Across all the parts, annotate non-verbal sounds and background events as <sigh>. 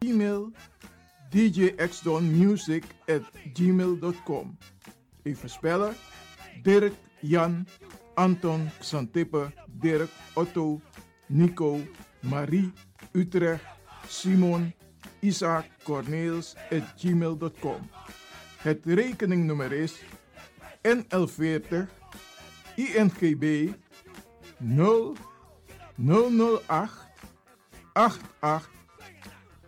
E-mail djxdonmusic at gmail.com Even spellen. Dirk, Jan, Anton, Xantippe, Dirk, Otto, Nico, Marie, Utrecht, Simon, Isaac, Corneels, at gmail.com. Het rekeningnummer is NL40 INGB 0 008 88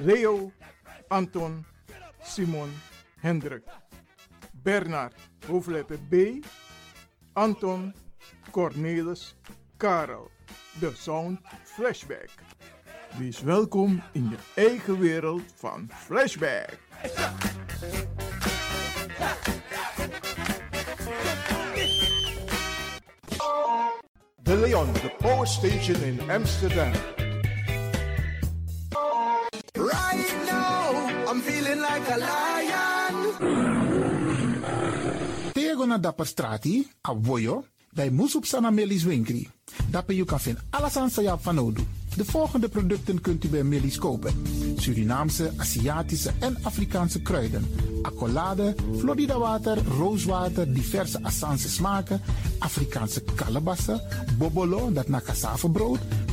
Leo, Anton, Simon, Hendrik, Bernard, hoofdletter B, Anton, Cornelis, Karel. De Sound Flashback. Wees welkom in je eigen wereld van Flashback. De Leon, de power station in Amsterdam. Dapper strati, a voyo, dai musup sana melis winkri. Dapper you kan vinden alles aan sa van Odu. De volgende producten kunt u bij Melis kopen. Surinaamse, Aziatische en Afrikaanse kruiden. Accolade, Florida water, rooswater, diverse Assange smaken. Afrikaanse kalebassen, bobolo, dat na brood.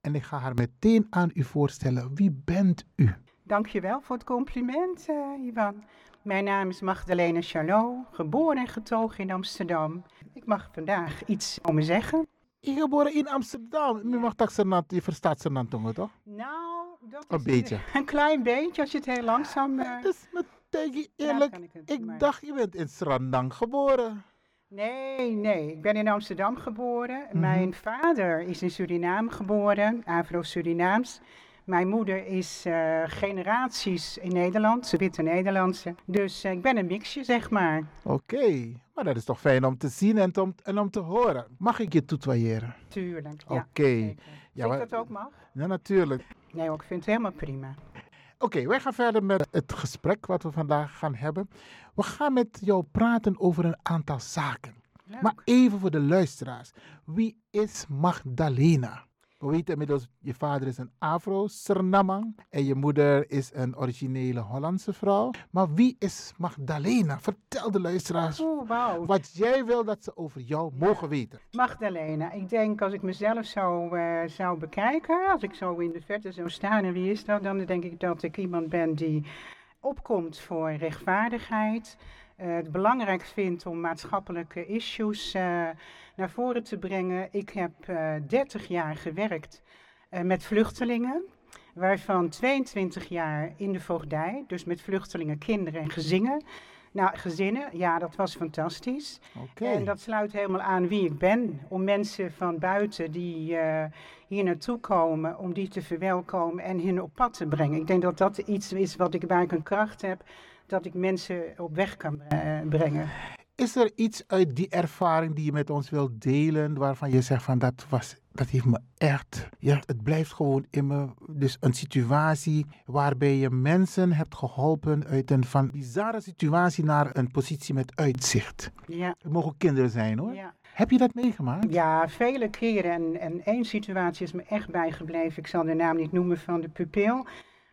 En ik ga haar meteen aan u voorstellen. Wie bent u? Dankjewel voor het compliment, uh, Ivan. Mijn naam is Magdalena Charlot, geboren en getogen in Amsterdam. Ik mag vandaag iets om me zeggen. Je geboren in Amsterdam. U mag dat je verstaat ze tongen, toch? Nou, dat een is beetje. <laughs> Een klein beetje, als je het heel langzaam... Uh... Dus meteen eerlijk, ik, ik dacht je bent in Srandang geboren. Nee, nee. Ik ben in Amsterdam geboren. Mhm. Mijn vader is in Suriname geboren, Afro-Surinaams. Mijn moeder is uh, generaties in Nederland, ze witte Nederlandse. Dus uh, ik ben een mixje, zeg maar. Oké, maar dat is toch fijn om te zien en, om, en om te horen. Mag ik je tutoyeren? Tuurlijk, ja. Oké. Okay. Ja, dat ook mag? Ja, natuurlijk. Nee, ik vind het helemaal prima. Oké, okay, wij gaan verder met het gesprek wat we vandaag gaan hebben. We gaan met jou praten over een aantal zaken. Maar even voor de luisteraars. Wie is Magdalena? We weten inmiddels, je vader is een Afro-Sernamang en je moeder is een originele Hollandse vrouw. Maar wie is Magdalena? Vertel de luisteraars oh, wow. wat jij wil dat ze over jou mogen weten. Magdalena, ik denk als ik mezelf zou, uh, zou bekijken, als ik zo in de verte zou staan en wie is dat, dan denk ik dat ik iemand ben die opkomt voor rechtvaardigheid. Uh, het belangrijk vindt om maatschappelijke issues uh, naar voren te brengen. Ik heb uh, 30 jaar gewerkt met vluchtelingen, waarvan 22 jaar in de voogdij, dus met vluchtelingen, kinderen en gezinnen. Nou, gezinnen, ja, dat was fantastisch. En dat sluit helemaal aan wie ik ben. Om mensen van buiten die uh, hier naartoe komen, om die te verwelkomen en hen op pad te brengen. Ik denk dat dat iets is wat ik, waar ik een kracht heb, dat ik mensen op weg kan uh, brengen. Is er iets uit die ervaring die je met ons wilt delen, waarvan je zegt van dat was, dat heeft me echt, ja, het blijft gewoon in me. Dus een situatie waarbij je mensen hebt geholpen uit een van bizarre situatie naar een positie met uitzicht. Ja. Het mogen kinderen zijn hoor. Ja. Heb je dat meegemaakt? Ja, vele keren. En, en één situatie is me echt bijgebleven. Ik zal de naam niet noemen van de pupil.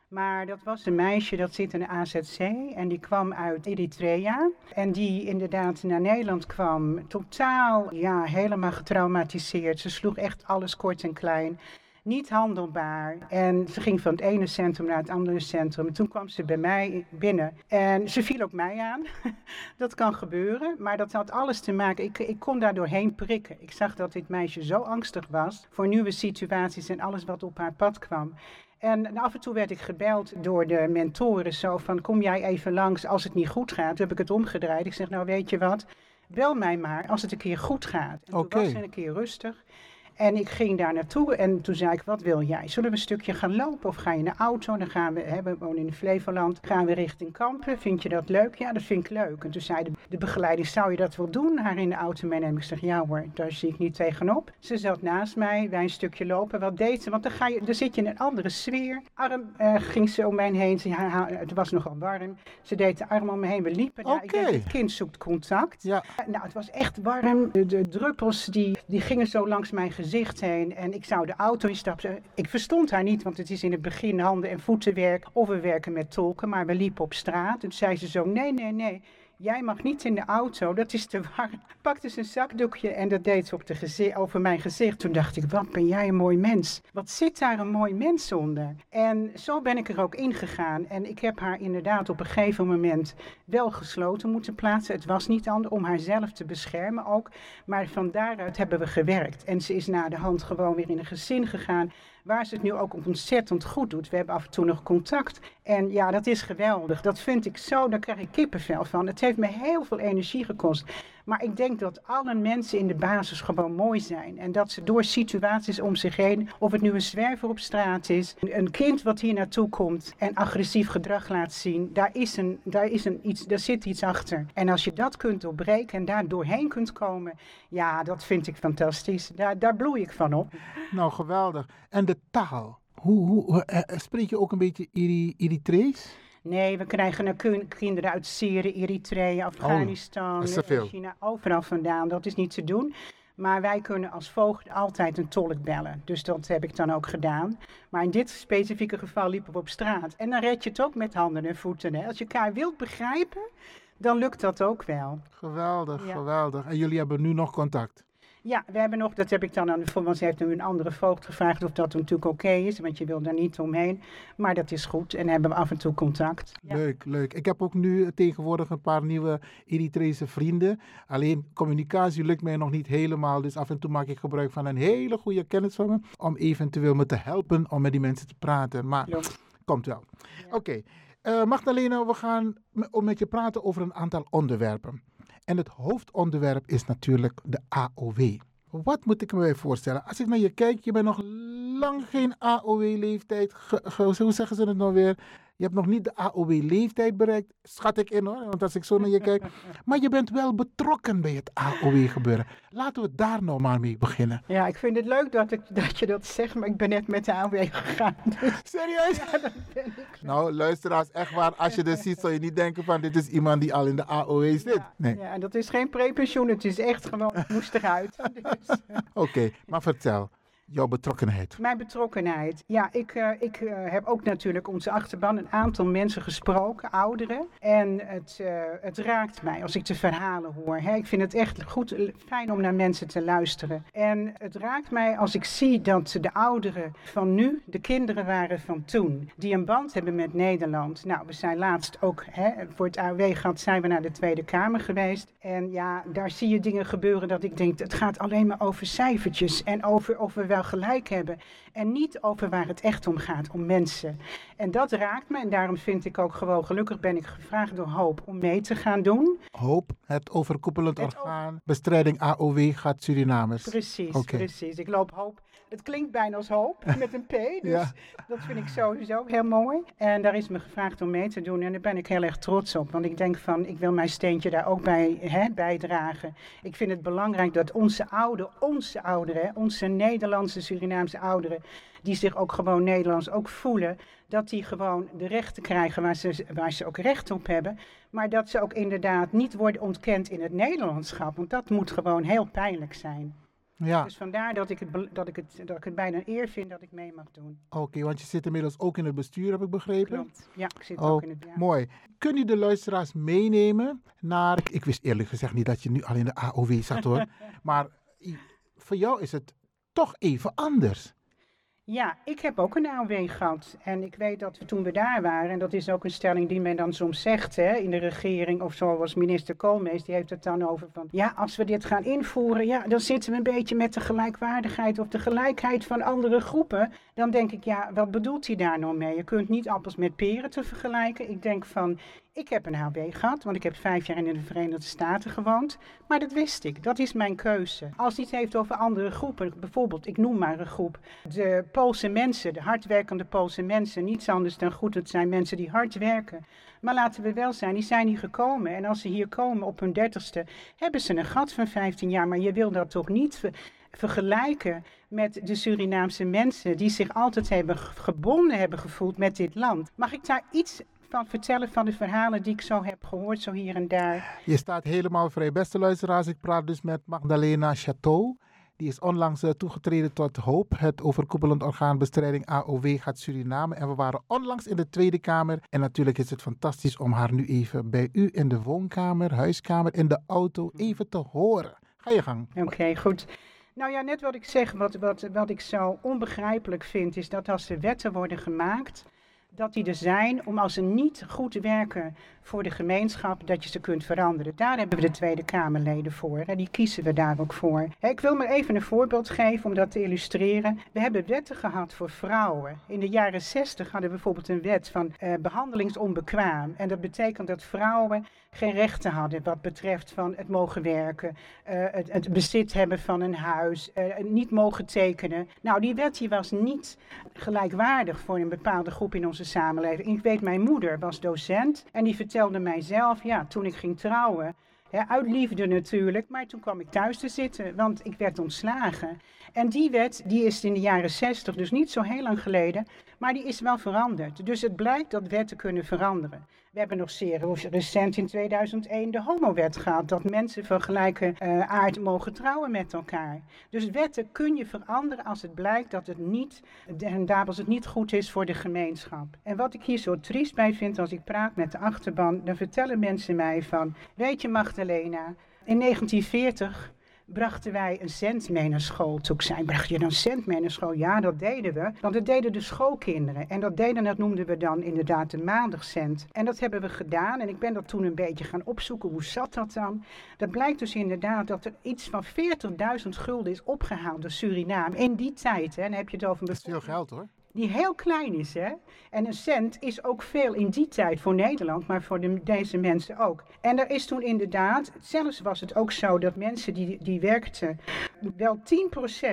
Maar dat was een meisje dat zit in de AZC en die kwam uit Eritrea. En die inderdaad naar Nederland kwam, totaal, ja, helemaal getraumatiseerd. Ze sloeg echt alles kort en klein. Niet handelbaar. En ze ging van het ene centrum naar het andere centrum. En toen kwam ze bij mij binnen. En ze viel ook mij aan. <laughs> dat kan gebeuren. Maar dat had alles te maken. Ik, ik kon daar doorheen prikken. Ik zag dat dit meisje zo angstig was voor nieuwe situaties en alles wat op haar pad kwam. En af en toe werd ik gebeld door de mentoren zo van kom jij even langs als het niet goed gaat. Toen heb ik het omgedraaid. Ik zeg nou weet je wat, bel mij maar als het een keer goed gaat. En Oké. toen was het een keer rustig. En ik ging daar naartoe en toen zei ik, wat wil jij? Zullen we een stukje gaan lopen of ga je in de auto? Dan gaan we, hè, we wonen in Flevoland, gaan we richting Kampen. Vind je dat leuk? Ja, dat vind ik leuk. En toen zei de, de begeleider, zou je dat wel doen? Haar in de auto meenemen. Ik zeg, ja hoor, daar zie ik niet tegenop. Ze zat naast mij, wij een stukje lopen. Wat deed ze? Want dan, ga je, dan zit je in een andere sfeer. Arm uh, ging ze om mij heen. Ze, het was nogal warm. Ze deed de arm om me heen. We liepen daar. Ik denk, het kind zoekt contact. Ja. Nou, het was echt warm. De, de druppels die, die gingen zo langs mijn gezicht heen en ik zou de auto instappen. Ik verstond haar niet, want het is in het begin handen- en voetenwerk of we werken met tolken, maar we liepen op straat. En toen zei ze zo, nee, nee, nee, jij mag niet in de auto, dat is te warm. Pakte ze een zakdoekje en dat deed ze op de over mijn gezicht. Toen dacht ik, wat ben jij een mooi mens. Wat zit daar een mooi mens onder? En zo ben ik er ook ingegaan. En ik heb haar inderdaad op een gegeven moment wel gesloten moeten plaatsen. Het was niet anders om haarzelf te beschermen ook. Maar van daaruit hebben we gewerkt. En ze is na de hand gewoon weer in een gezin gegaan waar ze het nu ook ontzettend goed doet. We hebben af en toe nog contact. En ja, dat is geweldig. Dat vind ik zo, daar krijg ik kippenvel van. Het heeft me heel veel energie gekost. Maar ik denk dat alle mensen in de basis gewoon mooi zijn. En dat ze door situaties om zich heen, of het nu een zwerver op straat is, een kind wat hier naartoe komt en agressief gedrag laat zien, daar, is een, daar, is een iets, daar zit iets achter. En als je dat kunt doorbreken en daar doorheen kunt komen, ja, dat vind ik fantastisch. Daar, daar bloei ik van op. Nou, geweldig. En de taal. Hoe, hoe, uh, spreek je ook een beetje Eritrees? Nee, we krijgen kinderen uit Syrië, Eritrea, Afghanistan, oh, China, overal vandaan. Dat is niet te doen. Maar wij kunnen als voogd altijd een tolk bellen. Dus dat heb ik dan ook gedaan. Maar in dit specifieke geval liepen we op straat. En dan red je het ook met handen en voeten. Hè? Als je elkaar wilt begrijpen, dan lukt dat ook wel. Geweldig, ja. geweldig. En jullie hebben nu nog contact? Ja, we hebben nog, dat heb ik dan aan de want ze heeft nu een andere voogd gevraagd of dat natuurlijk oké okay is, want je wil daar niet omheen. Maar dat is goed en hebben we af en toe contact. Ja. Leuk, leuk. Ik heb ook nu tegenwoordig een paar nieuwe Eritrese vrienden. Alleen communicatie lukt mij nog niet helemaal, dus af en toe maak ik gebruik van een hele goede kennis van me om eventueel me te helpen om met die mensen te praten. Maar komt wel. Ja. Oké. Okay. Uh, Magdalena, we gaan met je praten over een aantal onderwerpen. En het hoofdonderwerp is natuurlijk de AOW. Wat moet ik me voorstellen? Als ik naar je kijk, je bent nog lang geen AOW-leeftijd. Hoe zeggen ze het nou weer? Je hebt nog niet de AOW-leeftijd bereikt. Schat ik in hoor, want als ik zo naar je kijk. Maar je bent wel betrokken bij het AOW-gebeuren. Laten we daar nou maar mee beginnen. Ja, ik vind het leuk dat, ik, dat je dat zegt, maar ik ben net met de AOW gegaan. Dus. Serieus? <laughs> Ja, dat ben ik. Nou, luisteraars, echt waar. Als je dit ziet, zou je niet denken van dit is iemand die al in de AOW zit. Ja, nee. ja en dat is geen prepensioen. Het is echt gewoon, het moest eruit. <laughs> Dus. Oké, okay, maar vertel. Jouw betrokkenheid. Mijn betrokkenheid. Ja, ik, uh, ik uh, heb ook natuurlijk onze achterban een aantal mensen gesproken, ouderen. En het, uh, het raakt mij als ik de verhalen hoor. Hè. Ik vind het echt goed, fijn om naar mensen te luisteren. En het raakt mij als ik zie dat de ouderen van nu de kinderen waren van toen. Die een band hebben met Nederland. Nou, we zijn laatst ook hè, voor het AOW gehad, zijn we naar de Tweede Kamer geweest. En ja, daar zie je dingen gebeuren dat ik denk, het gaat alleen maar over cijfertjes. En over of we wel gelijk hebben. En niet over waar het echt om gaat, om mensen. En dat raakt me en daarom vind ik ook gewoon, gelukkig ben ik gevraagd door Hoop om mee te gaan doen. Hoop, het overkoepelend orgaan, bestrijding AOW gaat Surinamers. Precies, precies. Ik loop hoop. Het klinkt bijna als hoop <laughs> met een P, dus Ja. dat vind ik sowieso heel mooi. En daar is me gevraagd om mee te doen en daar ben ik heel erg trots op. Want ik denk van, ik wil mijn steentje daar ook bij hè, bijdragen. Ik vind het belangrijk dat onze ouderen, onze ouderen, onze Nederlandse, Surinaamse ouderen, die zich ook gewoon Nederlands ook voelen, dat die gewoon de rechten krijgen waar ze, waar ze ook recht op hebben. Maar dat ze ook inderdaad niet worden ontkend in het Nederlandschap. Want dat moet gewoon heel pijnlijk zijn. Ja, Dus vandaar dat ik, het, dat, ik het, dat ik het bijna een eer vind dat ik mee mag doen. oké, want je zit inmiddels ook in het bestuur, heb ik begrepen. Klopt. Ja, ik zit Oh, ook in het... Ja. mooi. Kun je de luisteraars meenemen naar... Ik wist eerlijk gezegd niet dat je nu al in de AOW zat hoor. <laughs> maar voor jou is het toch even anders. Ja, ik heb ook een AOW gehad. En ik weet dat we toen we daar waren, en dat is ook een stelling die men dan soms zegt hè, in de regering, of zoals minister Koolmees, die heeft het dan over van, ja, als we dit gaan invoeren, ja, dan zitten we een beetje met de gelijkwaardigheid of de gelijkheid van andere groepen. Dan denk ik, ja, wat bedoelt hij daar nou mee? Je kunt niet appels met peren te vergelijken. Ik denk van, ik heb een AOW gehad, want ik heb vijf jaar in de Verenigde Staten gewoond. Maar dat wist ik, dat is mijn keuze. Als het heeft over andere groepen, bijvoorbeeld, ik noem maar een groep, de Poolse mensen, de hardwerkende Poolse mensen, niets anders dan goed, het zijn mensen die hard werken. Maar laten we wel zijn, die zijn hier gekomen. En als ze hier komen op hun dertigste, hebben ze een gat van 15 jaar. Maar je wil dat toch niet ver- vergelijken met de Surinaamse mensen die zich altijd hebben gebonden hebben gevoeld met dit land. Mag ik daar iets van vertellen van de verhalen die ik zo heb gehoord, zo hier en daar? Je staat helemaal vrij. Beste luisteraars, ik praat dus met Magdalena Chateau. Die is onlangs eh, toegetreden tot HOOP, het overkoepelend orgaan bestrijding AOW gaat Suriname. En we waren onlangs in de Tweede Kamer. En natuurlijk is het fantastisch om haar nu even bij u in de woonkamer, huiskamer, in de auto even te horen. Ga je gang. Oké, goed. Nou ja, net wat ik zeg, wat, wat, wat ik zo onbegrijpelijk vind, is dat als er wetten worden gemaakt, dat die er zijn om als ze niet goed werken voor de gemeenschap, dat je ze kunt veranderen. Daar hebben we de Tweede Kamerleden voor. Die kiezen we daar ook voor. Ik wil maar even een voorbeeld geven om dat te illustreren. We hebben wetten gehad voor vrouwen. In de jaren 60 hadden we bijvoorbeeld een wet van eh, behandelingsonbekwaam. En dat betekent dat vrouwen geen rechten hadden wat betreft van het mogen werken, eh, het, het bezit hebben van een huis, eh, niet mogen tekenen. Nou, die wet die was niet gelijkwaardig voor een bepaalde groep in onze samenleving. Ik weet, mijn moeder was docent en die vertelde mij zelf, ja, toen ik ging trouwen, hè, uit liefde natuurlijk, maar toen kwam ik thuis te zitten, want ik werd ontslagen. En die wet, die is in de jaren 60, dus niet zo heel lang geleden, maar die is wel veranderd. Dus het blijkt dat wetten kunnen veranderen. We hebben nog zeer recent in 2001 de homowet gehad, dat mensen van gelijke eh, aard mogen trouwen met elkaar. Dus wetten kun je veranderen als het blijkt dat het niet, en het niet goed is voor de gemeenschap. En wat ik hier zo triest bij vind als ik praat met de achterban, dan vertellen mensen mij van, weet je Magdalena, in 1940 brachten wij een cent mee naar school. Toen ik bracht je dan cent mee naar school? Ja, dat deden we. Want dat deden de schoolkinderen. En dat deden, dat noemden we dan inderdaad de maandagcent. En dat hebben we gedaan. En ik ben dat toen een beetje gaan opzoeken. Hoe zat dat dan? Dat blijkt dus inderdaad dat er iets van 40.000 gulden is opgehaald door Suriname. In die tijd, hè. Dan heb je het over Dat is veel geld hoor. Die heel klein is. Hè? En een cent is ook veel in die tijd voor Nederland, maar voor de, deze mensen ook. En er is toen inderdaad, zelfs was het ook zo dat mensen die, die werkten, wel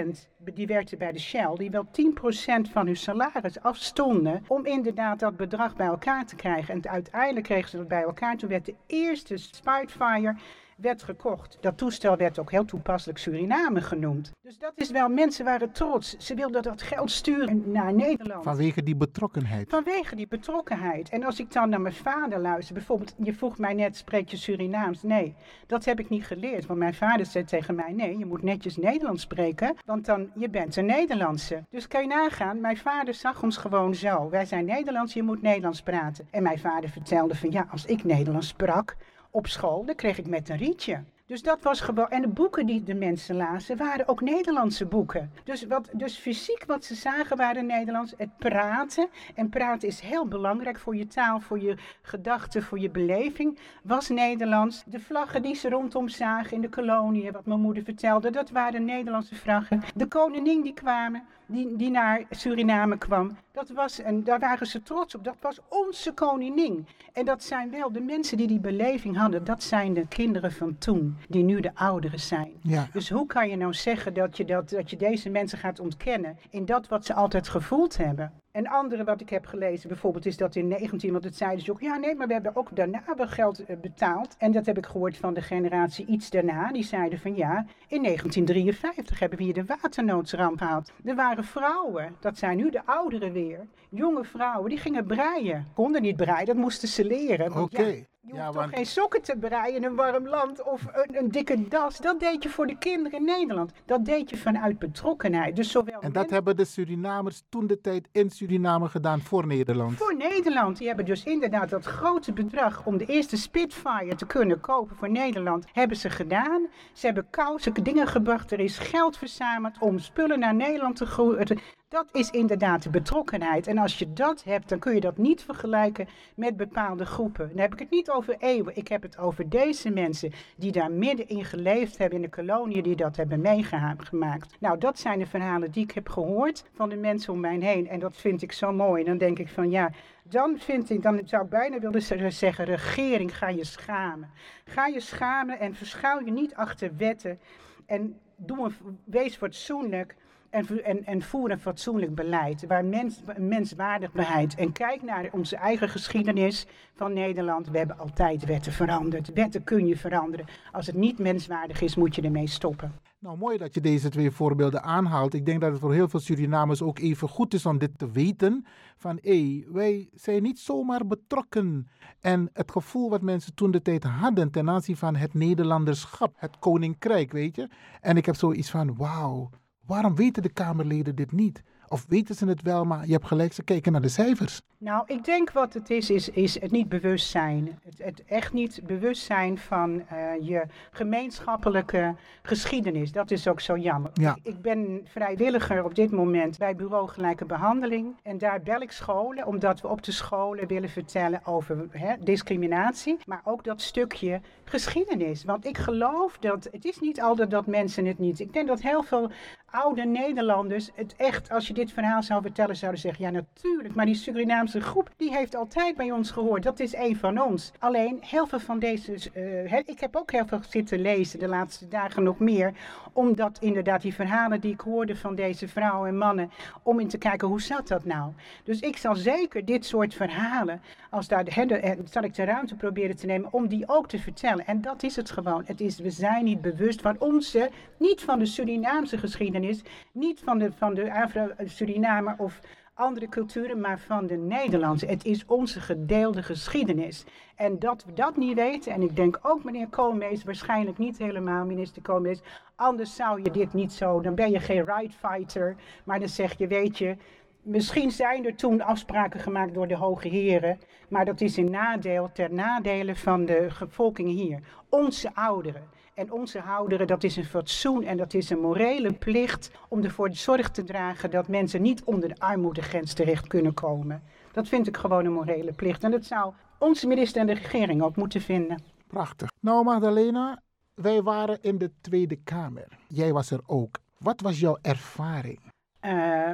10%, die werkten bij de Shell, die wel 10% van hun salaris afstonden om inderdaad dat bedrag bij elkaar te krijgen. En uiteindelijk kregen ze dat bij elkaar. Toen werd de eerste Spitfire werd gekocht. Dat toestel werd ook heel toepasselijk Suriname genoemd. Dus dat is wel, mensen waren trots. Ze wilden dat geld sturen naar Nederland. Vanwege die betrokkenheid. Vanwege die betrokkenheid. En als ik dan naar mijn vader luister, bijvoorbeeld, je vroeg mij net, spreek je Surinaams? Nee, dat heb ik niet geleerd. Want mijn vader zei tegen mij, nee, je moet netjes Nederlands spreken, want dan, je bent een Nederlandse. Dus kan je nagaan, mijn vader zag ons gewoon zo. Wij zijn Nederlands, je moet Nederlands praten. En mijn vader vertelde van, ja, als ik Nederlands sprak, op school, dan kreeg ik met een rietje. Dus dat was gewoon. En de boeken die de mensen lazen waren ook Nederlandse boeken. Dus, wat, dus fysiek wat ze zagen waren Nederlands. Het praten. En praten is heel belangrijk voor je taal, voor je gedachten, voor je beleving. Was Nederlands. De vlaggen die ze rondom zagen in de koloniën, wat mijn moeder vertelde, dat waren Nederlandse vlaggen. De koningin die kwamen, die, die naar Suriname kwam, dat was, en daar waren ze trots op. Dat was onze koningin. En dat zijn wel de mensen die die beleving hadden. Dat zijn de kinderen van toen, die nu de ouderen zijn. Ja. Dus hoe kan je nou zeggen dat je, dat, dat je deze mensen gaat ontkennen in dat wat ze altijd gevoeld hebben? En andere wat ik heb gelezen bijvoorbeeld is dat in 19, want het zeiden ze ook, ja nee, maar we hebben ook daarna wel geld eh, betaald. En dat heb ik gehoord van de generatie iets daarna. Die zeiden van ja, in 1953 hebben we hier de waternoodsramp gehad. Er waren vrouwen, dat zijn nu de ouderen weer, jonge vrouwen, die gingen breien. Konden niet breien, dat moesten ze leren. Oké. want ja, je hoeft Ja, toch want- geen sokken te breien in een warm land of een, een dikke das. Dat deed je voor de kinderen in Nederland. Dat deed je vanuit betrokkenheid. Dus zowel En dat hebben de Surinamers toen de tijd in Suriname gedaan voor Nederland. voor Nederland. Die hebben dus inderdaad dat grote bedrag om de eerste Spitfire te kunnen kopen voor Nederland. Hebben ze gedaan. Ze hebben kousen, dingen gebracht. Er is geld verzameld om spullen naar Nederland te groeien. Dat is inderdaad de betrokkenheid. En als je dat hebt, dan kun je dat niet vergelijken met bepaalde groepen. Dan heb ik het niet over eeuwen. Ik heb het over deze mensen die daar middenin geleefd hebben in de koloniën, die dat hebben meegemaakt. Nou, dat zijn de verhalen die ik heb gehoord van de mensen om mij heen. En dat vind ik zo mooi. En dan denk ik van ja, dan vind ik, dan zou ik bijna willen zeggen, regering, ga je schamen. Ga je schamen en verschuil je niet achter wetten. En doe een, wees fatsoenlijk en, en, en voer een fatsoenlijk beleid. Waar mens, menswaardigheid. En kijk naar onze eigen geschiedenis van Nederland. We hebben altijd wetten veranderd. Wetten kun je veranderen. Als het niet menswaardig is, moet je ermee stoppen. Nou, mooi dat je deze twee voorbeelden aanhaalt. Ik denk dat het voor heel veel Surinamers ook even goed is om dit te weten. Van hé, wij zijn niet zomaar betrokken. En het gevoel wat mensen toen de tijd hadden ten aanzien van het Nederlanderschap, het koninkrijk, weet je. En ik heb zoiets van, wauw, waarom weten de Kamerleden dit niet? Of weten ze het wel, maar je hebt gelijk, ze kijken naar de cijfers. Nou, ik denk wat het is, is, is het niet bewustzijn. Het, het echt niet bewustzijn van eh, je gemeenschappelijke geschiedenis. Dat is ook zo jammer. Ja. Ik, ik ben vrijwilliger op dit moment bij Bureau Gelijke Behandeling. En daar bel ik scholen, omdat we op de scholen willen vertellen over hè, discriminatie. Maar ook dat stukje geschiedenis. Want ik geloof dat, het is niet altijd dat mensen het niet... Ik denk dat heel veel oude Nederlanders het echt, als je dit verhaal zou vertellen, zouden zeggen: ja, natuurlijk, maar die Surinaamse groep, die heeft altijd bij ons gehoord. Dat is een van ons. Alleen, heel veel van deze, eh, ik heb ook heel veel zitten lezen de laatste dagen nog meer, omdat inderdaad die verhalen die ik hoorde van deze vrouwen en mannen, om in te kijken hoe zat dat nou. Dus ik zal zeker dit soort verhalen, als daar, eh, zal ik de ruimte proberen te nemen om die ook te vertellen. En dat is het gewoon. Het is, we zijn niet bewust van onze, niet van de Surinaamse geschiedenis, niet van de, van de Afro-Surinamer of andere culturen, maar van de Nederlandse. Het is onze gedeelde geschiedenis. En dat we dat niet weten, en ik denk ook meneer Koolmees, waarschijnlijk niet helemaal minister Koolmees, anders zou je dit niet zo, dan ben je geen right fighter, maar dan zeg je, weet je, Misschien zijn er toen afspraken gemaakt door de hoge heren, maar dat is in nadeel, ter nadele van de bevolking hier. Onze ouderen en onze ouderen, dat is een fatsoen en dat is een morele plicht om ervoor de zorg te dragen dat mensen niet onder de armoedegrens terecht kunnen komen. Dat vind ik gewoon een morele plicht en dat zou onze minister en de regering ook moeten vinden. Prachtig. Nou, Magdalena, wij waren in de Tweede Kamer. Jij was er ook. Wat was jouw ervaring? Uh,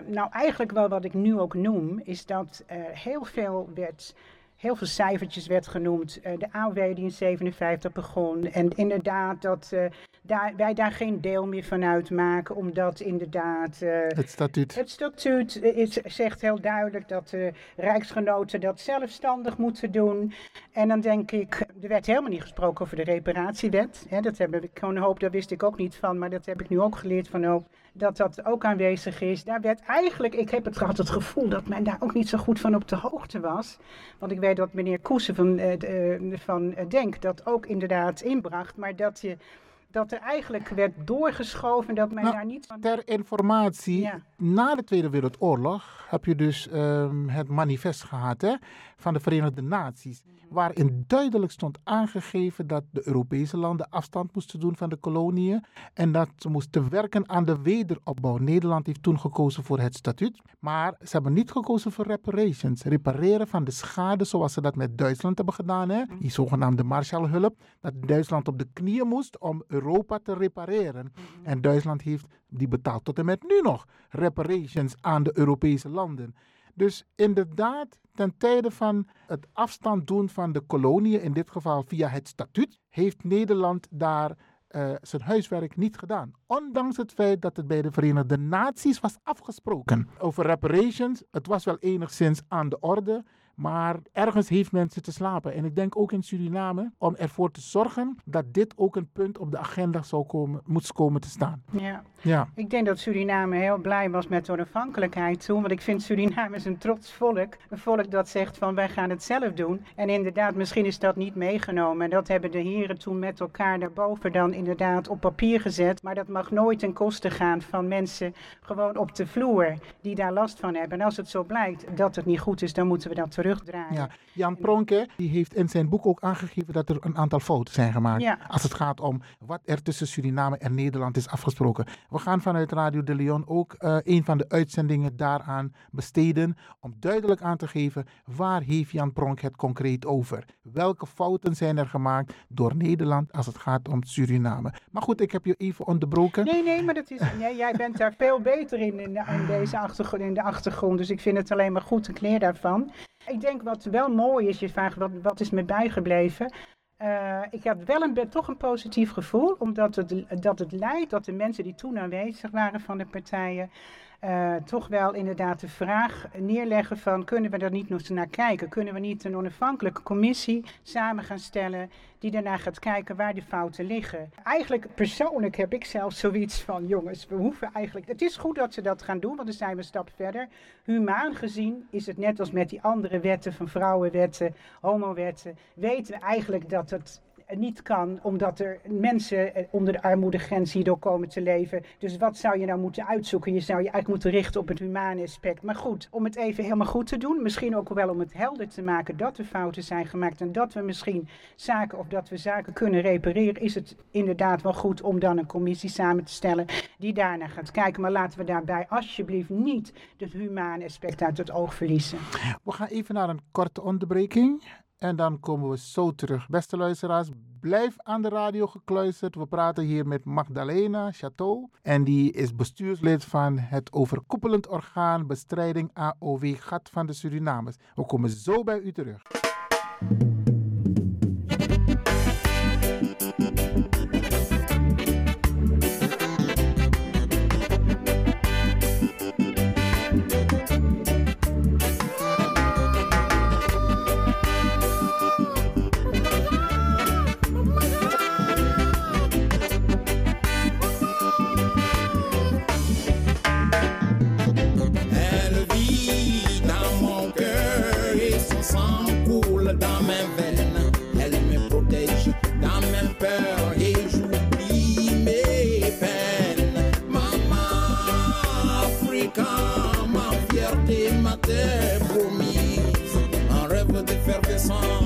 nou, eigenlijk wel wat ik nu ook noem, is dat uh, heel veel werd, heel veel cijfertjes werd genoemd. Uh, de AOW die in 57 begon. En inderdaad dat daar, wij daar geen deel meer van uitmaken, omdat inderdaad... het statuut. Het statuut is, zegt heel duidelijk dat de rijksgenoten dat zelfstandig moeten doen. En dan denk ik, er werd helemaal niet gesproken over de reparatiewet. Hè, dat heb ik gewoon hoop, daar wist ik ook niet van, maar dat heb ik nu ook geleerd van hoop dat dat ook aanwezig is. Daar werd eigenlijk, ik heb het gehad het gevoel dat men daar ook niet zo goed van op de hoogte was. Want ik weet dat meneer Koesen van, uh, van uh, Denk dat ook inderdaad inbracht, maar dat je dat er eigenlijk werd doorgeschoven dat men Nou, daar niet van... Ter informatie, Ja. na de Tweede Wereldoorlog heb je dus ehm, het manifest gehad hè, van de Verenigde Naties. Waarin duidelijk stond aangegeven dat de Europese landen afstand moesten doen van de koloniën. En dat ze moesten werken aan de wederopbouw. Nederland heeft toen gekozen voor het statuut. Maar ze hebben niet gekozen voor reparations. Repareren van de schade zoals ze dat met Duitsland hebben gedaan. Hè? Die zogenaamde Marshallhulp. Dat Duitsland op de knieën moest om Europa te repareren. En Duitsland heeft die betaalt tot en met nu nog reparations aan de Europese landen. Dus inderdaad, ten tijde van het afstand doen van de koloniën, in dit geval via het statuut, heeft Nederland daar eh, zijn huiswerk niet gedaan. Ondanks het feit dat het bij de Verenigde Naties was afgesproken. Over reparations, het was wel enigszins aan de orde. Maar ergens heeft men zitten slapen. En ik denk ook in Suriname om ervoor te zorgen dat dit ook een punt op de agenda zou komen, moet komen te staan. Ja. Ja. Ik denk dat Suriname heel blij was met de onafhankelijkheid toen. Want ik vind Suriname is een trots volk. Een volk dat zegt van wij gaan het zelf doen. En inderdaad, misschien is dat niet meegenomen. En dat hebben de heren toen met elkaar daarboven dan inderdaad op papier gezet. Maar dat mag nooit ten koste gaan van mensen gewoon op de vloer die daar last van hebben. En als het zo blijkt dat het niet goed is, dan moeten we dat Ja, Jan Pronke die heeft in zijn boek ook aangegeven dat er een aantal fouten zijn gemaakt. Ja. Als het gaat om wat er tussen Suriname en Nederland is afgesproken. We gaan vanuit Radio de Leon ook eh, een van de uitzendingen daaraan besteden. Om duidelijk aan te geven waar heeft Jan Pronk het concreet over. Welke fouten zijn er gemaakt door Nederland als het gaat om Suriname. Maar goed, ik heb je even onderbroken. Nee, nee, maar dat is, <laughs> nee, jij bent daar veel beter in, in, in deze achtergrond, in de achtergrond. Dus ik vind het alleen maar goed, ik leer daarvan. Ik denk wat wel mooi is, je vraagt wat, wat is me bijgebleven. Eh, ik had wel een, toch een positief gevoel, omdat het, dat het leidt dat de mensen die toen aanwezig waren van de partijen, eh, toch wel inderdaad de vraag neerleggen van kunnen we er niet nog naar kijken? Kunnen we niet een onafhankelijke commissie samen gaan stellen die daarna gaat kijken waar de fouten liggen? Eigenlijk persoonlijk heb ik zelf zoiets van jongens, we hoeven eigenlijk, het is goed dat ze dat gaan doen, want dan zijn we een stap verder. Humaan gezien is het net als met die andere wetten van vrouwenwetten, homowetten, weten we eigenlijk dat het niet kan, omdat er mensen eh, onder de armoedegrens hierdoor komen te leven. Dus wat zou je nou moeten uitzoeken? Je zou je eigenlijk moeten richten op het humane aspect. Maar goed, om het even helemaal goed te doen, misschien ook wel om het helder te maken dat er fouten zijn gemaakt en dat we misschien zaken of dat we zaken kunnen repareren, is het inderdaad wel goed om dan een commissie samen te stellen die daarna gaat kijken. Maar laten we daarbij alsjeblieft niet het humane aspect uit het oog verliezen. We gaan even naar een korte onderbreking. En dan komen we zo terug. Beste luisteraars, blijf aan de radio gekluisterd. We praten hier met Magdalena Chateau. En die is bestuurslid van het overkoepelend orgaan bestrijding AOW Gat van de Surinamers. We komen zo bij u terug. song.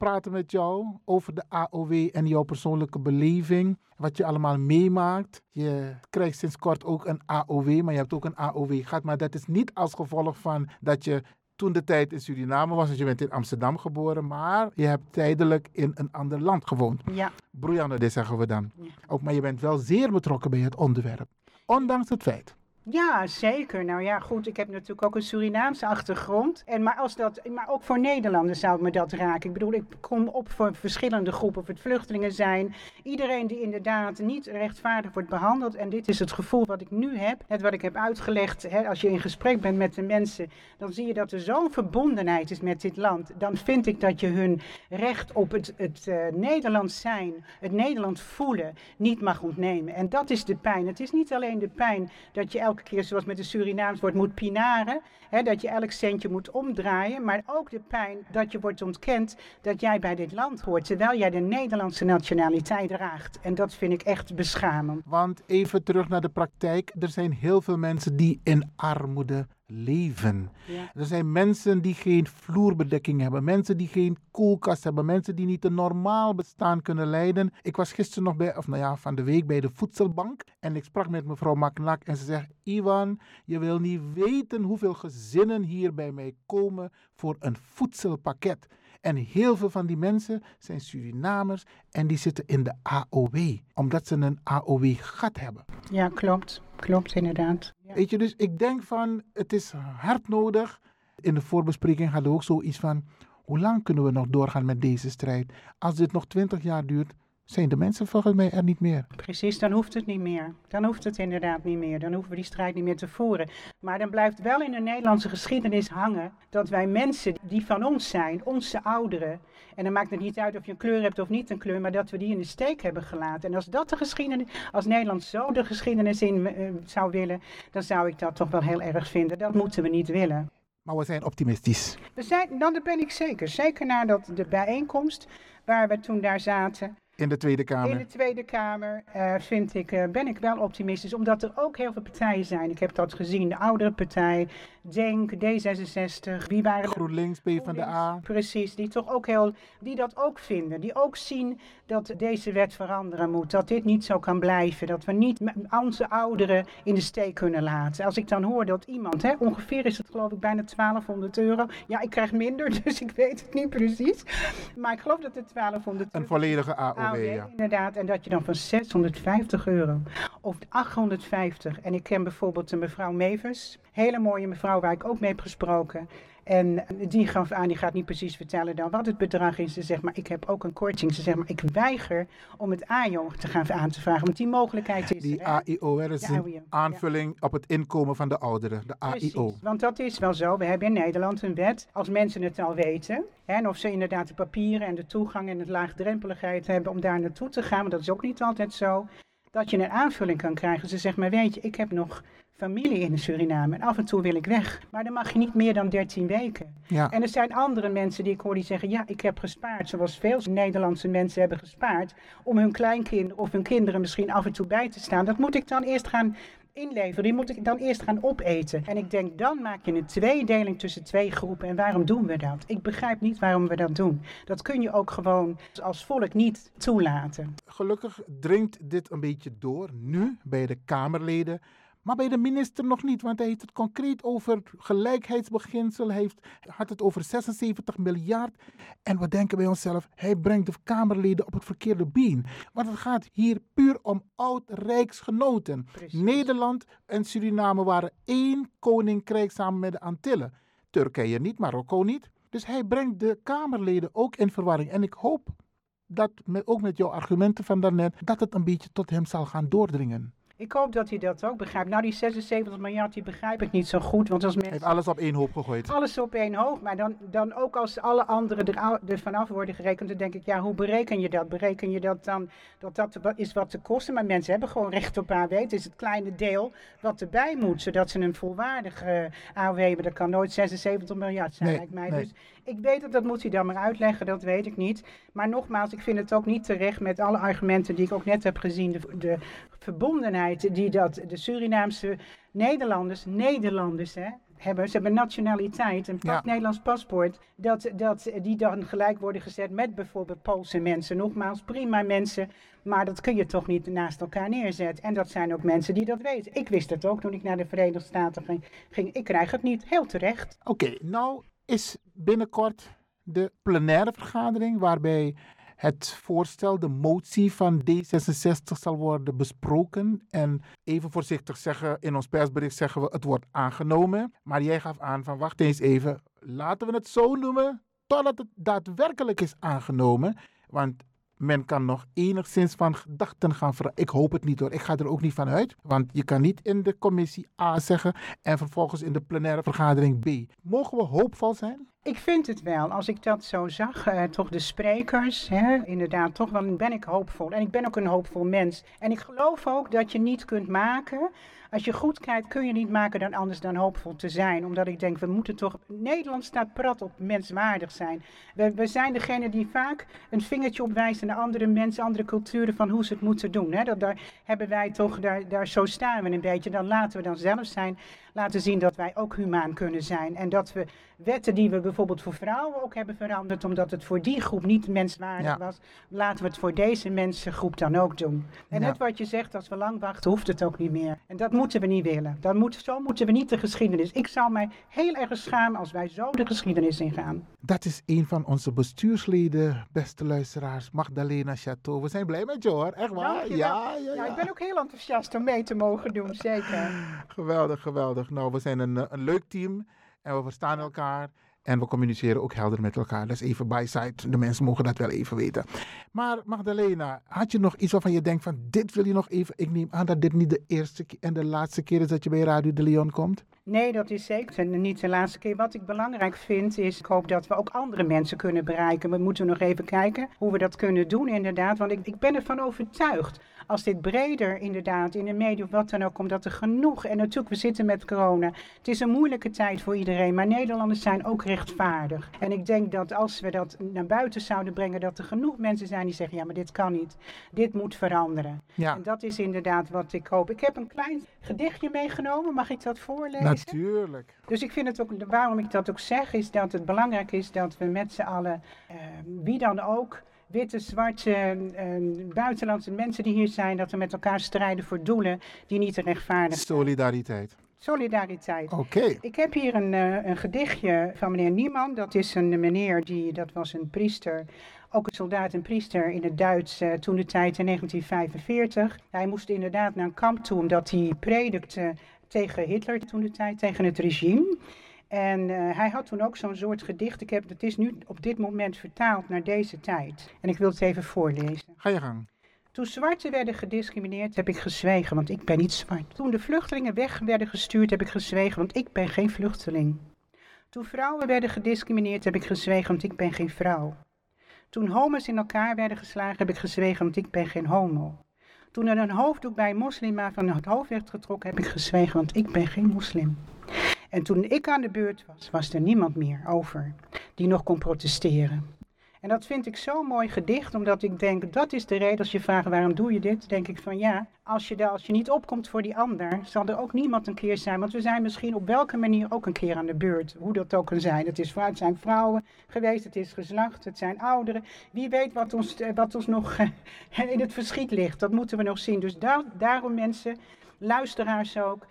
Praten met jou over de AOW en jouw persoonlijke beleving. Wat je allemaal meemaakt. Je krijgt sinds kort ook een AOW, maar je hebt ook een AOW gehad. Maar dat is niet als gevolg van dat je toen de tijd in Suriname was. Dus je bent in Amsterdam geboren, maar je hebt tijdelijk in een ander land gewoond. Ja. Broeiande, dit zeggen we dan. Ook, maar je bent wel zeer betrokken bij het onderwerp. Ondanks het feit ja, zeker. Nou ja, goed, ik heb natuurlijk ook een Surinaamse achtergrond. En, maar, als dat, maar ook voor Nederlanders zou ik me dat raken. Ik bedoel, ik kom op voor verschillende groepen, of het vluchtelingen zijn. Iedereen die inderdaad niet rechtvaardig wordt behandeld. En dit is het gevoel wat ik nu heb, het wat ik heb uitgelegd. Hè, als je in gesprek bent met de mensen, dan zie je dat er zo'n verbondenheid is met dit land. Dan vind ik dat je hun recht op het, het uh, Nederlands zijn, het Nederland voelen, niet mag ontnemen. En dat is de pijn. Het is niet alleen de pijn dat je elke keer, zoals met de Surinaams wordt, moet pinaren. Hè, dat je elk centje moet omdraaien. Maar ook de pijn dat je wordt ontkend dat jij bij dit land hoort. Terwijl jij de Nederlandse nationaliteit draagt. En dat vind ik echt beschamend. Want even terug naar de praktijk. Er zijn heel veel mensen die in armoede leven. Er zijn mensen die geen vloerbedekking hebben, mensen die geen koelkast hebben, mensen die niet een normaal bestaan kunnen leiden. Ik was gisteren nog bij, of nou ja, van de week bij de voedselbank en ik sprak met mevrouw Maknak en ze zegt: Ivan, je wil niet weten hoeveel gezinnen hier bij mij komen voor een voedselpakket. En heel veel van die mensen zijn Surinamers en die zitten in de AOW, omdat ze een AOW-gat hebben. Ja, klopt. Klopt, inderdaad. Weet je, dus ik denk van, het is hard nodig. In de voorbespreking hadden we ook zoiets van, hoe lang kunnen we nog doorgaan met deze strijd? Als dit nog twintig jaar duurt, zijn de mensen volgens mij er niet meer. Precies, dan hoeft het niet meer. Dan hoeft het inderdaad niet meer. Dan hoeven we die strijd niet meer te voeren. Maar dan blijft wel in de Nederlandse geschiedenis hangen dat wij mensen die van ons zijn, onze ouderen, en dan maakt het niet uit of je een kleur hebt of niet een kleur, maar dat we die in de steek hebben gelaten. En als dat de geschiedenis, als Nederland zo de geschiedenis in uh, zou willen, dan zou ik dat toch wel heel erg vinden. Dat moeten we niet willen. Maar we zijn optimistisch. We zijn, nou, dat ben ik zeker. Zeker nadat de bijeenkomst waar we toen daar zaten. In de Tweede Kamer. In de Tweede Kamer uh, vind ik, uh, ben ik wel optimistisch, omdat er ook heel veel partijen zijn. Ik heb dat gezien, de oudere partij, Denk, D66, wie waren GroenLinks, PvdA. Precies, die toch ook heel, die dat ook vinden. Die ook zien dat deze wet veranderen moet, dat dit niet zo kan blijven, dat we niet onze ouderen in de steek kunnen laten. Als ik dan hoor dat iemand, hè, ongeveer is het geloof ik bijna 1200 euro, ja ik krijg minder, <laughs> dus ik weet het niet precies, maar ik geloof dat het 1200 Een volledige AOW. Inderdaad, en dat je dan van 650 euro of 850. En ik ken bijvoorbeeld de mevrouw Mevers, hele mooie mevrouw waar ik ook mee heb gesproken. En die gaf aan, die gaat niet precies vertellen dan wat het bedrag is. Ze zegt, maar ik heb ook een korting. Ze zegt, maar ik weiger om het AIO te gaan aan te vragen. Want die mogelijkheid is Die AIO, er is een aanvulling op het inkomen van de ouderen. De AIO. Precies, want dat is wel zo. We hebben in Nederland een wet, als mensen het al weten. Hè, en of ze inderdaad de papieren en de toegang en het laagdrempeligheid hebben om daar naartoe te gaan. Want dat is ook niet altijd zo. Dat je een aanvulling kan krijgen. Ze zegt, maar weet je, ik heb nog familie in Suriname. En af en toe wil ik weg. Maar dan mag je niet meer dan 13 weken. Ja. En er zijn andere mensen die ik hoor die zeggen: Ja, ik heb gespaard. Zoals veel Nederlandse mensen hebben gespaard. Om hun kleinkinderen of hun kinderen misschien af en toe bij te staan. Dat moet ik dan eerst gaan inleveren. Die moet ik dan eerst gaan opeten. En ik denk, dan maak je een tweedeling tussen twee groepen. En waarom doen we dat? Ik begrijp niet waarom we dat doen. Dat kun je ook gewoon als volk niet toelaten. Gelukkig dringt dit een beetje door nu bij de Kamerleden. Maar bij de minister nog niet, want hij heeft het concreet over gelijkheidsbeginsel, hij heeft, had het over 76 miljard. En we denken bij onszelf, hij brengt de Kamerleden op het verkeerde been. Want het gaat hier puur om oud-rijksgenoten. Nederland en Suriname waren één koninkrijk samen met de Antillen. Turkije niet, Marokko niet. Dus hij brengt de Kamerleden ook in verwarring. En ik hoop dat, ook met jouw argumenten van daarnet, dat het een beetje tot hem zal gaan doordringen. Ik hoop dat hij dat ook begrijpt. Nou, die 76 miljard, die begrijp ik niet zo goed. Want als mensen... Heeft alles op één hoop gegooid. Alles op één hoop. Maar dan, dan ook als alle anderen er, er vanaf worden gerekend, dan denk ik, ja, hoe bereken je dat? Bereken je dat dan, dat dat is wat te kosten? Maar mensen hebben gewoon recht op AW. Het is het kleine deel wat erbij moet, zodat ze een volwaardige AW hebben. Dat kan nooit 76 miljard zijn, lijkt mij. Dus ik weet dat, dat moet hij dan maar uitleggen, dat weet ik niet. Maar nogmaals, ik vind het ook niet terecht met alle argumenten die ik ook net heb gezien. De, de verbondenheid die dat de Surinaamse Nederlanders, Nederlanders hè, hebben, ze hebben nationaliteit, een Ja. Nederlands paspoort, dat, dat die dan gelijk worden gezet met bijvoorbeeld Poolse mensen. Nogmaals, prima mensen, maar dat kun je toch niet naast elkaar neerzetten. En dat zijn ook mensen die dat weten. Ik wist het ook toen ik naar de Verenigde Staten ging. ging. Ik krijg het niet, heel terecht. Oké, nou is binnenkort de plenaire vergadering waarbij het voorstel, de motie van D66 zal worden besproken. En even voorzichtig zeggen, in ons persbericht zeggen we het wordt aangenomen. Maar jij gaf aan van wacht eens even, laten we het zo noemen totdat het daadwerkelijk is aangenomen. Want men kan nog enigszins van gedachten gaan veranderen. Ik hoop het niet hoor. Ik ga er ook niet van uit. Want je kan niet in de commissie A zeggen en vervolgens in de plenaire vergadering B. Mogen we hoopvol zijn? Ik vind het wel. Als ik dat zo zag, eh, toch de sprekers, hè, inderdaad, toch wel ben ik hoopvol. En ik ben ook een hoopvol mens. En ik geloof ook dat je niet kunt maken. Als je goed kijkt, kun je niet maken dan anders dan hoopvol te zijn. Omdat ik denk, we moeten toch. Nederland staat prat op menswaardig zijn. We, we zijn degene die vaak een vingertje opwijst naar andere mensen, andere culturen van hoe ze het moeten doen. Hè. Dat, daar hebben wij toch, daar, daar zo staan we een beetje. Dan laten we dan zelf zijn, laten zien dat wij ook humaan kunnen zijn. En dat we wetten die we bijvoorbeeld voor vrouwen ook hebben veranderd, omdat het voor die groep niet menswaardig Ja. was, laten we het voor deze mensengroep dan ook doen. En Ja. net wat je zegt, als we lang wachten, hoeft het ook niet meer. En dat moeten we niet willen. Dan moet, zo moeten we niet de geschiedenis. Ik zou mij heel erg schamen als wij zo de geschiedenis ingaan. Dat is een van onze bestuursleden, beste luisteraars, Magdalena Chateau. We zijn blij met je hoor, echt waar? Ja, ja, Ja, ja. ik ben ook heel enthousiast om mee te mogen doen, zeker. <laughs> Geweldig, geweldig. Nou, we zijn een, eh, een leuk team en we verstaan elkaar. En we communiceren ook helder met elkaar. Dat is even by side. De mensen mogen dat wel even weten. Maar Magdalena, had je nog iets waarvan je denkt van dit wil je nog even... Ik neem aan dat dit niet de eerste en de laatste keer is dat je bij Radio de Leon komt. Nee, dat is zeker niet de laatste keer. Wat ik belangrijk vind is, ik hoop dat we ook andere mensen kunnen bereiken. We moeten nog even kijken hoe we dat kunnen doen inderdaad. Want ik, ik ben ervan overtuigd, als dit breder inderdaad in de media of wat dan ook, omdat er genoeg... En natuurlijk, we zitten met corona. Het is een moeilijke tijd voor iedereen, maar Nederlanders zijn ook rechtvaardig. En ik denk dat als we dat naar buiten zouden brengen, dat er genoeg mensen zijn die zeggen, ja, maar dit kan niet. Dit moet veranderen. Ja. En dat is inderdaad wat ik hoop. Ik heb een klein gedichtje meegenomen, mag ik dat voorlezen? Natuurlijk. Dus ik vind het ook, waarom ik dat ook zeg, is dat het belangrijk is dat we met z'n allen, eh, wie dan ook, witte, zwarte, eh, buitenlandse mensen die hier zijn, dat we met elkaar strijden voor doelen die niet te rechtvaardig zijn. Solidariteit. Solidariteit. Oké. Ik heb hier een, eh, een gedichtje van meneer Nieman. Dat is een meneer die, dat was een priester, ook een soldaat en priester in het Duits eh, toen de tijd in 1945. Hij moest inderdaad naar een kamp toe omdat hij predikte tegen Hitler toen de tijd, tegen het regime. En eh, hij had toen ook zo'n soort gedicht. Ik heb, het is nu op dit moment vertaald naar deze tijd. En ik wil het even voorlezen. Ga je gang. Toen zwarten werden gediscrimineerd, heb ik gezwegen, want ik ben niet zwart. Toen de vluchtelingen weg werden gestuurd, heb ik gezwegen, want ik ben geen vluchteling. Toen vrouwen werden gediscrimineerd, heb ik gezwegen, want ik ben geen vrouw. Toen homo's in elkaar werden geslagen, heb ik gezwegen, want ik ben geen homo. Toen er een hoofddoek bij een moslima van het hoofd werd getrokken, heb ik gezwegen, want ik ben geen moslim. En toen ik aan de beurt was, was er niemand meer over die nog kon protesteren. En dat vind ik zo'n mooi gedicht, omdat ik denk, dat is de reden als je vraagt waarom doe je dit, denk ik van ja, als je, als je niet opkomt voor die ander, zal er ook niemand een keer zijn. Want we zijn misschien op welke manier ook een keer aan de beurt, hoe dat ook kan zijn. Het, is, zijn vrouwen geweest, het is geslacht, het zijn ouderen. Wie weet wat ons, eh, wat ons nog eh, <laughs> in het verschiet ligt, dat moeten we nog zien. Dus daar, daarom mensen, luisteraars ook,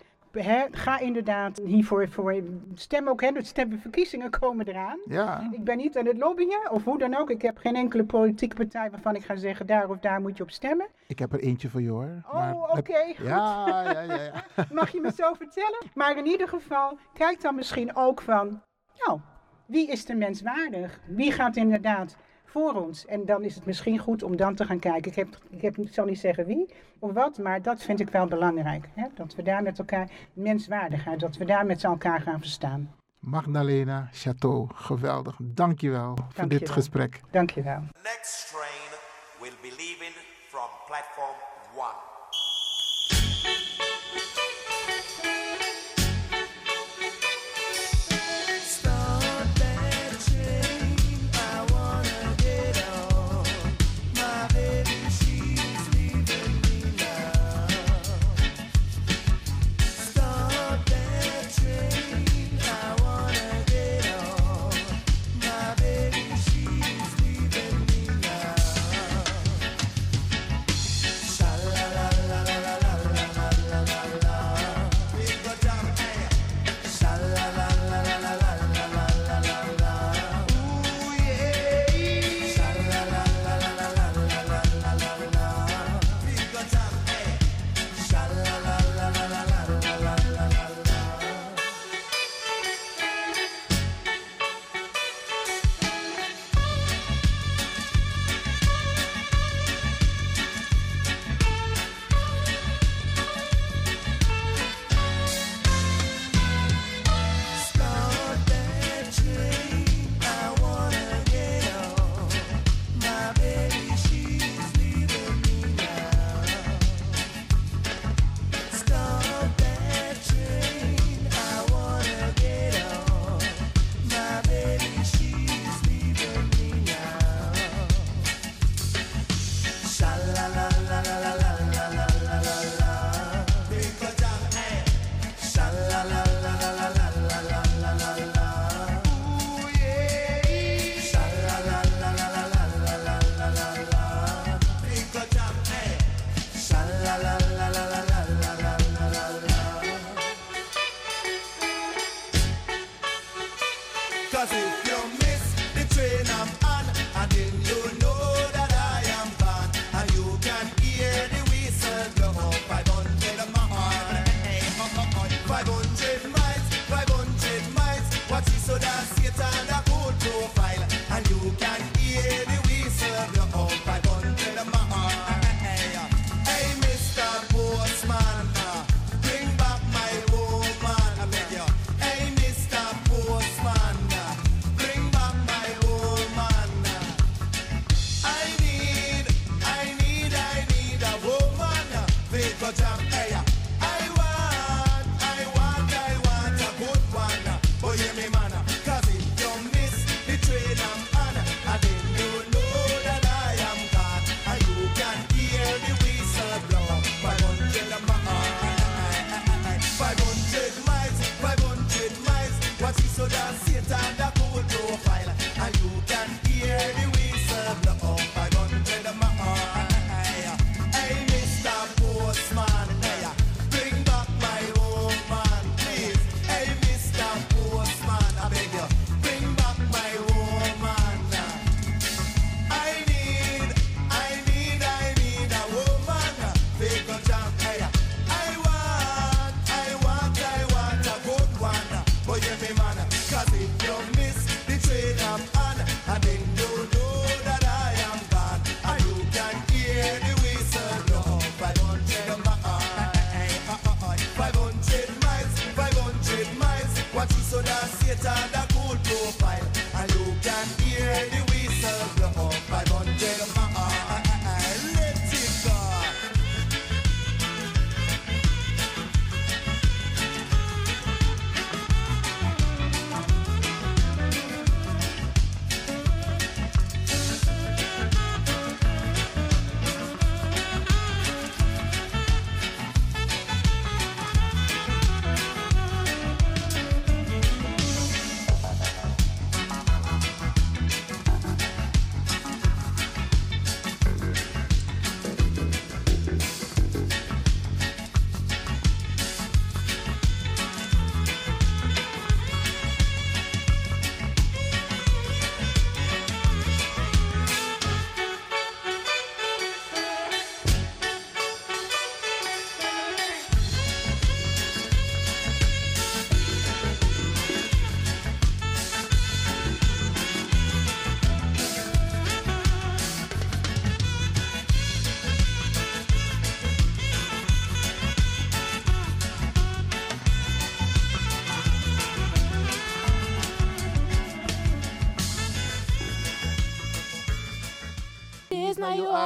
Ga inderdaad hiervoor voor stem ook. Hè, de stemverkiezingen komen eraan. Ja. Ik ben niet aan het lobbyen of hoe dan ook. Ik heb geen enkele politieke partij waarvan ik ga zeggen daar of daar moet je op stemmen. Ik heb er eentje voor je hoor. Oh, oké. goed. Ja, ja, ja, ja. <laughs> Mag je me zo vertellen? Maar in ieder geval, kijk dan misschien ook van, nou, wie is de menswaardig? Wie gaat inderdaad voor ons. En dan is het misschien goed om dan te gaan kijken. Ik, heb, ik, heb, zal niet zeggen wie of wat, maar dat vind ik wel belangrijk. Hè? Dat we daar met elkaar menswaardigheid, dat we daar met elkaar gaan verstaan. Magdalena Chateau, geweldig. Dankjewel Dank voor dit wel. gesprek. Dankjewel. Next train will be leaving from platform 1.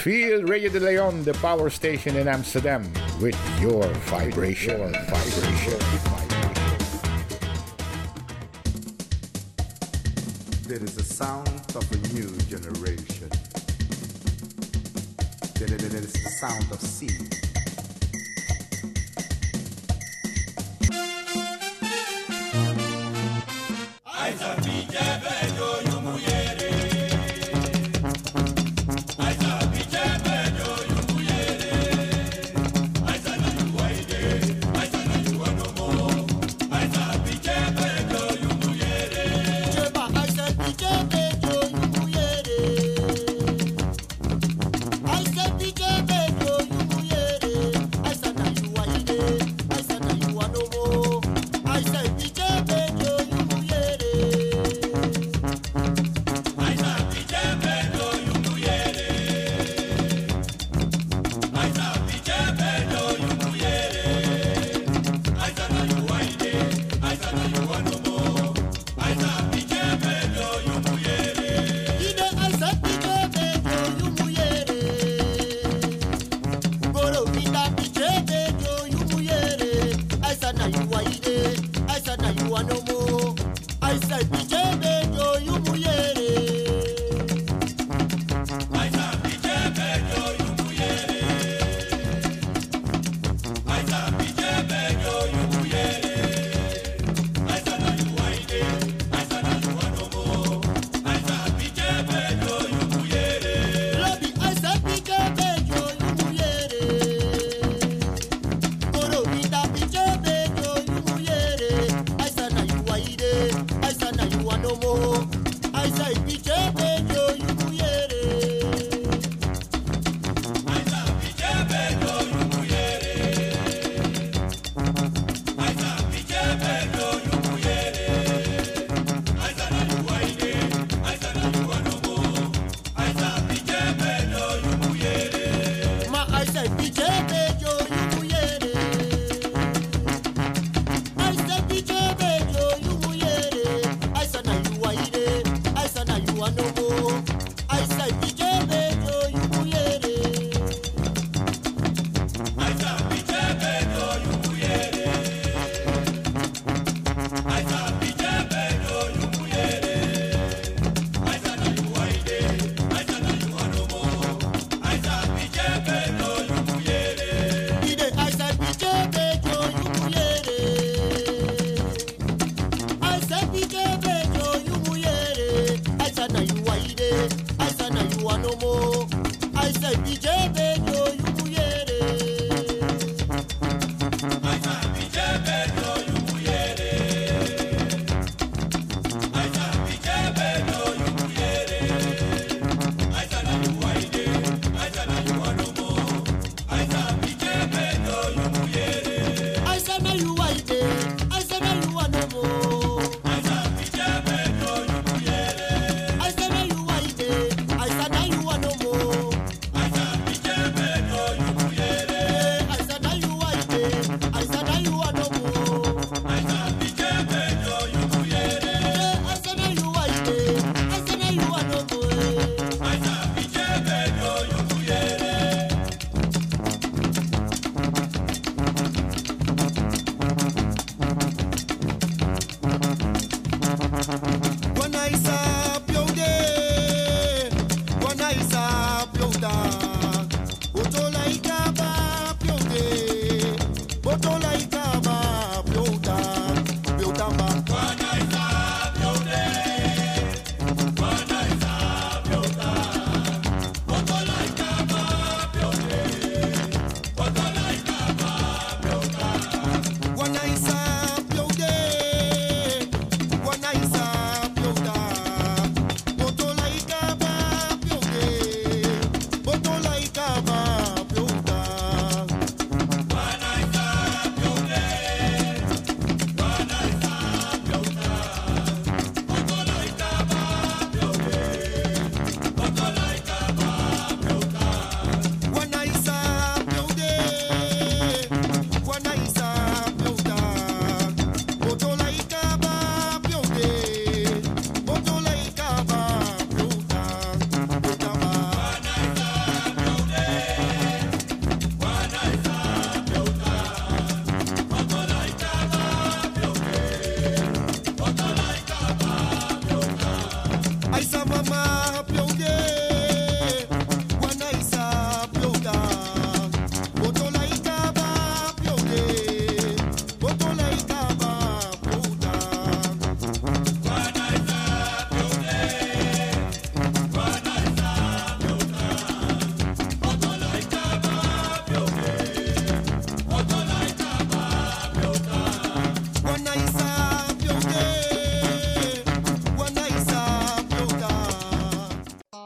Feel Radio de Leon, the power station in Amsterdam, with your vibration. Your vibration. There is a sound